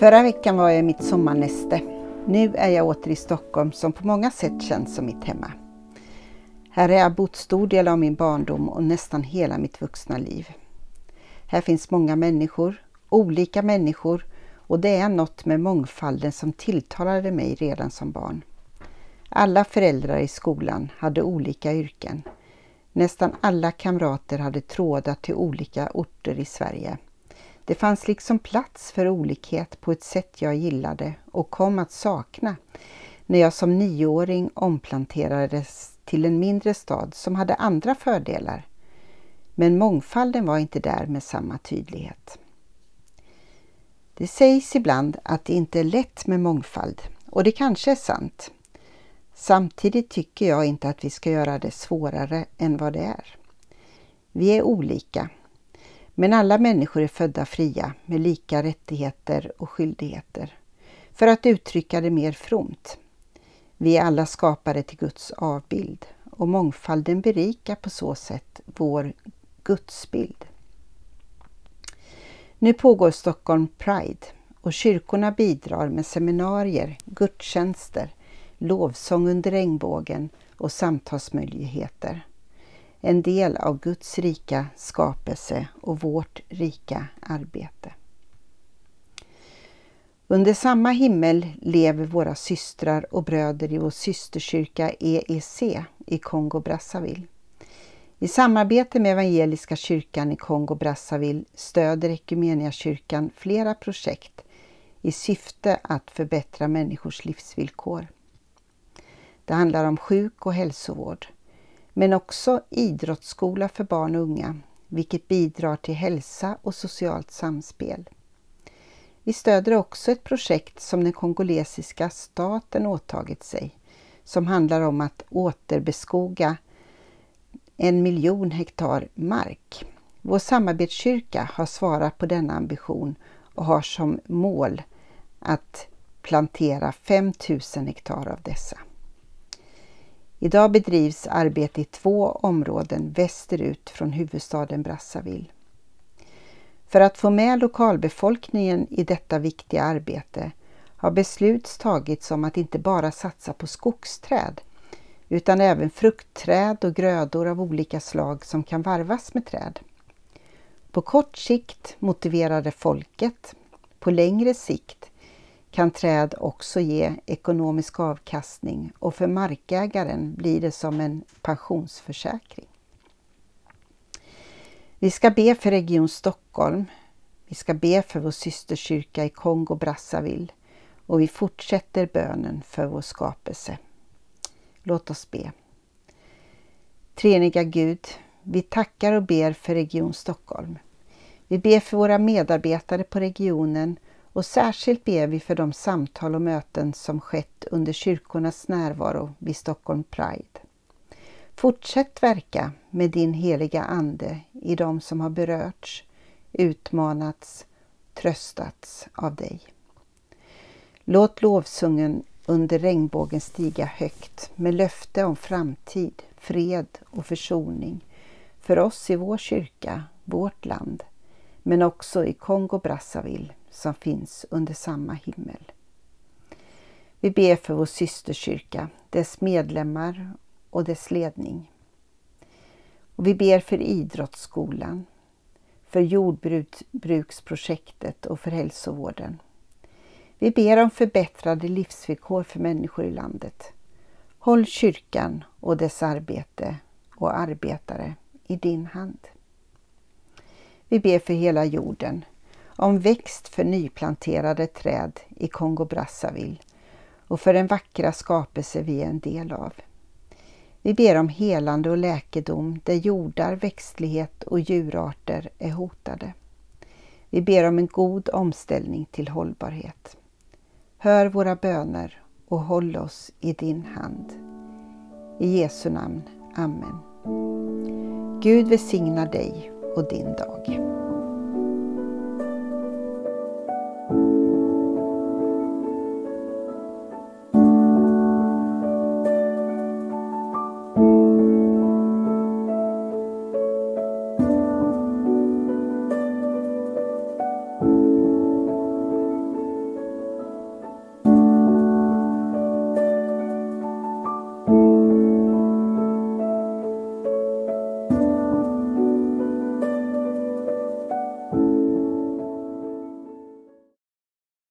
Förra veckan var jag i mitt sommarnäste. Nu är jag åter i Stockholm som på många sätt känns som mitt hemma. Här har jag bott stor del av min barndom och nästan hela mitt vuxna liv. Här finns många människor, olika människor och det är något med mångfalden som tilltalade mig redan som barn. Alla föräldrar i skolan hade olika yrken. Nästan alla kamrater hade trådar till olika orter i Sverige. Det fanns liksom plats för olikhet på ett sätt jag gillade och kom att sakna när jag som nioåring omplanterades till en mindre stad som hade andra fördelar. Men mångfalden var inte där med samma tydlighet. Det sägs ibland att det inte är lätt med mångfald och det kanske är sant. Samtidigt tycker jag inte att vi ska göra det svårare än vad det är. Vi är olika, men alla människor är födda fria med lika rättigheter och skyldigheter. För att uttrycka det mer fromt. Vi är alla skapade till Guds avbild och mångfalden berikar på så sätt vår gudsbild. Nu pågår Stockholm Pride och kyrkorna bidrar med seminarier, gudstjänster, lovsång under regnbågen och samtalsmöjligheter. En del av Guds rika skapelse och vårt rika arbete. Under samma himmel lever våra systrar och bröder i vår systerkyrka EEC i Kongo-Brazzaville. I samarbete med Evangeliska kyrkan i Kongo-Brazzaville stöder Equmeniakyrkan flera projekt i syfte att förbättra människors livsvillkor. Det handlar om sjuk och hälsovård, men också idrottsskola för barn och unga, vilket bidrar till hälsa och socialt samspel. Vi stöder också ett projekt som den kongolesiska staten åtagit sig, som handlar om att återbeskoga en miljon hektar mark. Vår samarbetskyrka har svarat på denna ambition och har som mål att plantera 5000 hektar av dessa. Idag bedrivs arbete i två områden västerut från huvudstaden Brazzaville. För att få med lokalbefolkningen i detta viktiga arbete har beslut tagits om att inte bara satsa på skogsträd utan även fruktträd och grödor av olika slag som kan varvas med träd. På kort sikt motiverar det folket, på längre sikt kan träd också ge ekonomisk avkastning och för markägaren blir det som en pensionsförsäkring. Vi ska be för Region Stockholm. Vi ska be för vår systerkyrka i Kongo Brazzaville och vi fortsätter bönen för vår skapelse. Låt oss be. Treeniga Gud, vi tackar och ber för Region Stockholm. Vi ber för våra medarbetare på regionen och särskilt ber vi för de samtal och möten som skett under kyrkornas närvaro vid Stockholm Pride. Fortsätt verka med din heliga Ande i de som har berörts, utmanats, tröstats av dig. Låt lovsungen under regnbågen stiga högt med löfte om framtid, fred och försoning för oss i vår kyrka, vårt land, men också i Kongo-Brazzaville som finns under samma himmel. Vi ber för vår systerkyrka, dess medlemmar och dess ledning. Och vi ber för idrottsskolan, för jordbruksprojektet och för hälsovården. Vi ber om förbättrade livsvillkor för människor i landet. Håll kyrkan och dess arbete och arbetare i din hand. Vi ber för hela jorden, om växt för nyplanterade träd i Kongo-Brazzaville och för den vackra skapelse vi är en del av. Vi ber om helande och läkedom där jordar, växtlighet och djurarter är hotade. Vi ber om en god omställning till hållbarhet. Hör våra böner och håll oss i din hand. I Jesu namn. Amen. Gud välsigna dig och din dag.